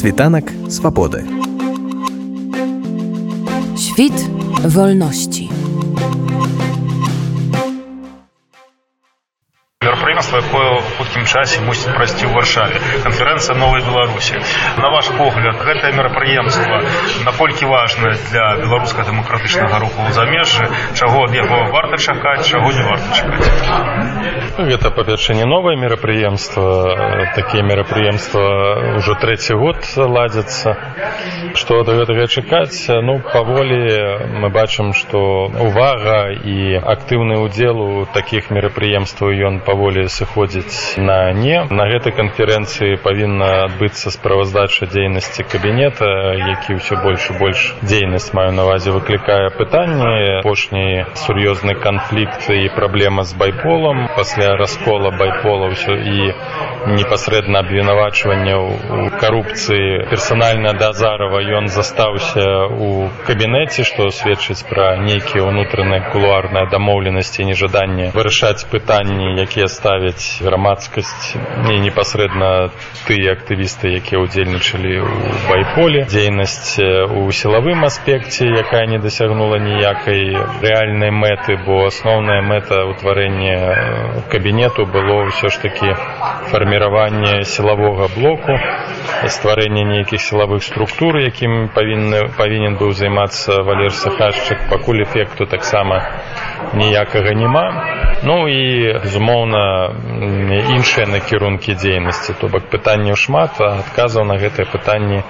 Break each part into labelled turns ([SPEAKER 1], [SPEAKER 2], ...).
[SPEAKER 1] Світанак свабоды.
[SPEAKER 2] Świt wolności.
[SPEAKER 3] мерапрыемства якое ў хуткім часе мусіць прайсці ў варшаве. Канферэнцыя новай беларусі на ваш погляд гэтае мерапрыемства наколькі важнае для беларуска дэмакратычнага руху ў замежжы чаго ад яго варта чакаць чаго не варта чакаць?
[SPEAKER 4] Гэта па-перша не новае мерапрыемства такія мерапрыемства ўжо трэці год ладзяцца што да гэтага чакаць? Ну паволі мы бачым што увага і актыўны ўдзел у такіх мерапрыемстваў ён паволі сыходзіць на не на гэтай канферэнцыі павінна адбыцца справаздача дзейнасці кабінета які ўсё больш і больш дзейнасць маю навазе выклікае пытанні апошні сур'ёзны канфлікт і праблема з байполам пасля раскола байпола ўсё і непасрэдна абвінавачвання у карупцыі персанальна да зарова ён застаўся у кабінеце што сведчыць пра нейкія ўнутраныя кулуарныя дамоўленасці нежаданне вырашаць пытанні якія ставяць грамадскасць і непасрэдна тыя актывісты якія ўдзельнічалі ў байполе. Дзейнасць у сілавым аспекце якая не дасягнула ніякай рэальнай мэты бо асноўная мэта ўтварэння кабінету было ўсё ж такі фарміраванне сілавога блоку стварэнне нейкіх сілавых структур якім павінны павінен быў займацца валер сахашчык пакуль эфекту таксама ніякага няма. Ну і безумоўна іншыя накірункі дзейнасці. То бок пытанняў шмат а адказаў на гэтае пытанне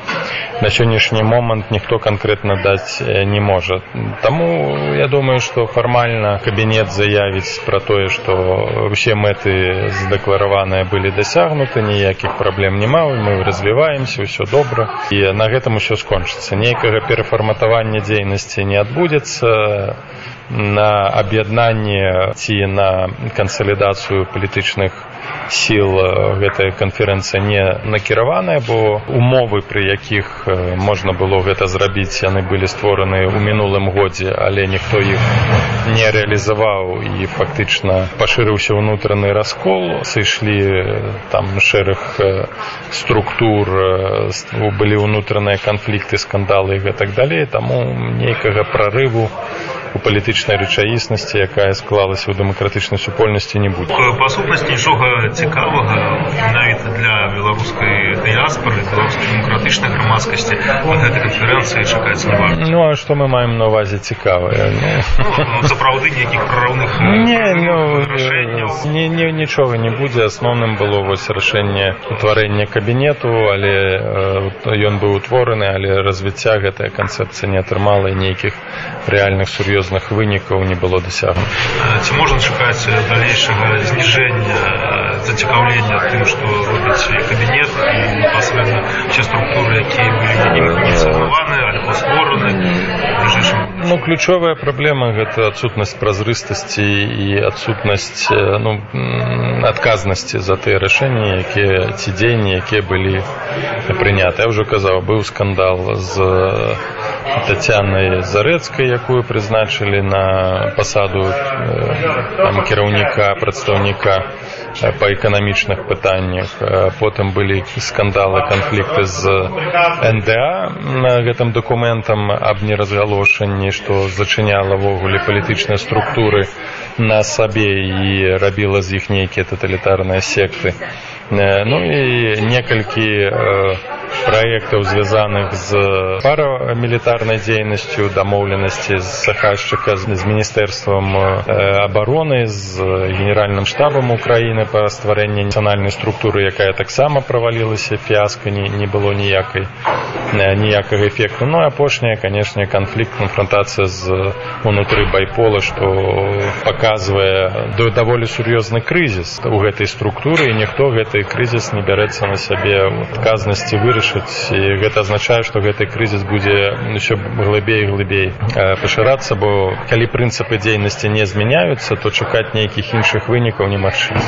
[SPEAKER 4] на сённяшні момант ніхто канкрэтна даць не можа. Таму я думаю што фармальна кабінет заявіць пра тое што ўсе мэты задэклараваныя былі дасягнуты ніякіх праблем няма мы развіваемся ўсё добра. І на гэтым усё скончыцца. Нейкага перафарматавання дзейнасці не адбудзецца. На аб'яднанне ці на кансалідацыю палітычных сіл гэтая канферэнцыя не накіраваная бо умовы пры якіх можна было гэта зрабіць яны былі створаны ў мінулым годзе але ніхто іх не рэалізаваў і фактычна пашырыўся ўнутраны раскол. Сышлі там шэраг структур былі ўнутраныя канфлікты скандалы гэтак далей. Таму нейкага прарыву у палітычнай рэчаіснасці якая склалася ў дэмакратычнай супольнасці не будзе.
[SPEAKER 3] Па сутнасці нічога цікавага менавіта для беларускай дыяспоры беларускай дэмакратычнай грамадскасці. Гэтай канферэнцыі чакаць не варта
[SPEAKER 4] ну а што мы маем на увазе цікавае?
[SPEAKER 3] Ну, ну, сапраўды нейкіх прараўных
[SPEAKER 4] не ну не, не нічога не будзе. Асноўным было вось рашэнне утварэння кабінету але ён быў утвораны але развіцця гэтая канцэпцыя не атрымала нейкіх рэальных сур'ёзных вынікаў не было дасягнута.
[SPEAKER 3] Ці можна чакаць далейшага зніжэння зацікаўлення тым што робіць кабінет і непасрэдна все структуры якія былі ініцыяваны альбо створаны
[SPEAKER 4] ну ключовая праблема гэта адсутнасць празрыстасці і адсутнасць ну адказнасці за тыя рашэнні якія ці дзеянні якія былі прынятыя ўжо казаў быў скандал з Тацянай Зарэцкай, якую прызначылі на пасаду там, кіраўніка прадстаўніка па эканамічных пытаннях. Потым былі скандалы канфлікты з НДА гэтым дакументам аб неразгалошанні, што зачыняла ўвогуле палітычныя структуры на сабе і рабіла з іх нейкія таталітарныя секты. Ну і некалькі праектаў звязаных з парамілітарнай дзейнасцю дамоўленасці з сахашчыка з міністэрствам абароны з генеральным штабам украіны па стварэнні нацыянальнай структуры якая таксама правалілася фіаска не, не было ніякай ніякага эфекту ну апошняя канешне канфлікт канфронтацыя з унутры байпола што паказвае даволі сур'ёзны крызіс у гэтай структуры і ніхто гэты крызіс не бярэцца на сябе адказнасці вырашыць і гэта азначае што гэты крызіс будзе ўсё глыбей глыбей пашырацца бо калі прынцыпы дзейнасці не змяняюцца то чакаць нейкіх іншых вынікаў немагчыма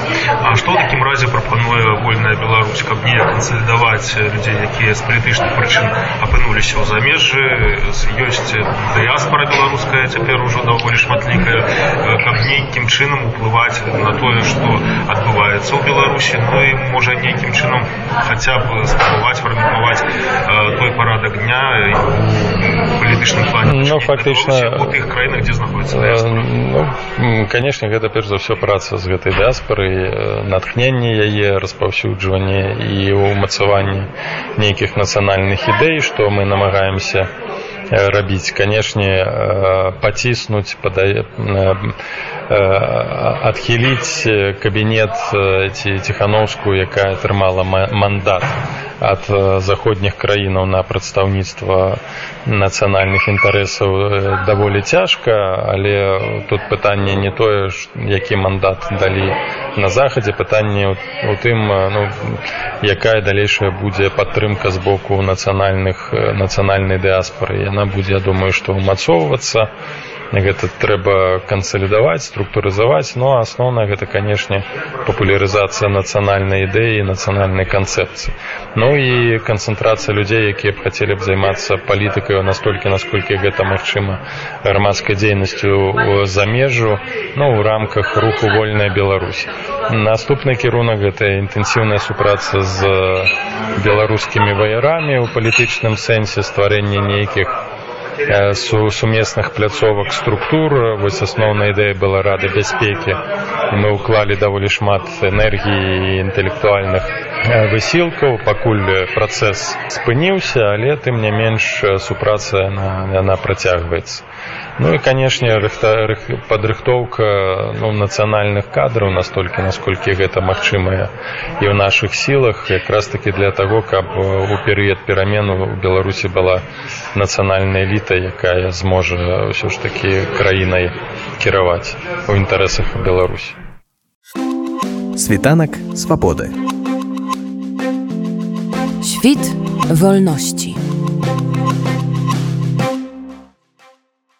[SPEAKER 3] А што такім разе прапануе вольная Беларусь каб не кансалідаваць людзей якія з палітычных прычын апынуліся ў замежжы ёсць дыяспора беларуская цяпер ужо даволі шматлікая каб нейкім чынам уплываць на тое што адбываецца ў беларусі ну і можа нейкім чынам хаця б спрабаваць захаваць той парадак дня палітычным плане
[SPEAKER 4] ну фактычна
[SPEAKER 3] у тых краінах дзе знаходіцца
[SPEAKER 4] ну, канешне гэта перш за ўсё праца з гэтай дыаспары натхненне яе распаўсюджванне і ўмацаванне нейкіх нацыянальных ідэй што мы намагаемся рабіць канешне паціснуць падае адхіліць кабінет ці ціхановскую якая атрымала мандат ад заходніх краінаў на прадстаўніцтва нацыянальных інтарэсаў даволі цяжка але тут пытанне не тое які мандат далі на захадзе пытанне у тым ну, якая далейшая будзе падтрымка з боку нацыянальных нацыянальнай дыаспоры. Яна будзе я думаю што ўмацоўвацца гэта трэба кансалідаваць структурызаваць. Но асноўна гэта канешне папулярызацыя нацыянальнай ідэі нацыянальнай канцэпцыі. Ну і канцэнтрацыя людзей якія б хацелі б займацца палітыкаю настолькі насколькі гэта магчыма грамадскай дзейнасцю замежжу ну ў рамках руху вольная Беларусь. Наступны кірунак гэта інтэнсіўная супраца з беларускімі ваярамі ў палітычным сэнсе стварэння нейкіх су сумесных пляцовак структур. Вось асноўная ідэя была рады бяспекі мы ўклалі даволі шмат энергіі інтэлектуальных высілкаў пакуль працэс спыніўся але тым не менш супраца яна, яна працягваецца ну і канешне падрыхтоўка ну, нацыянальных кадраў настолькі насколькі гэта магчымая і ў нашых сілах якраз таки для таго каб у перыяд перамену у беларусі была нацыянальная эліта якая зможа ўсё ж такі краінай кіраваць у інтарэсах беларусі
[SPEAKER 1] світанак свабоды
[SPEAKER 2] Świt wolności.